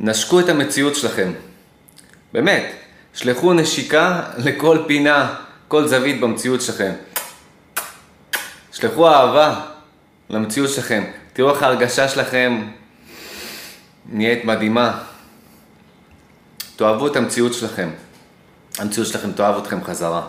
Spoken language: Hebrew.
נשקו את המציאות שלכם. באמת, שלחו נשיקה לכל פינה, כל זווית במציאות שלכם. שלחו אהבה למציאות שלכם. תראו איך ההרגשה שלכם נהיית מדהימה. תאהבו את המציאות שלכם. המציאות שלכם תאהב אתכם חזרה.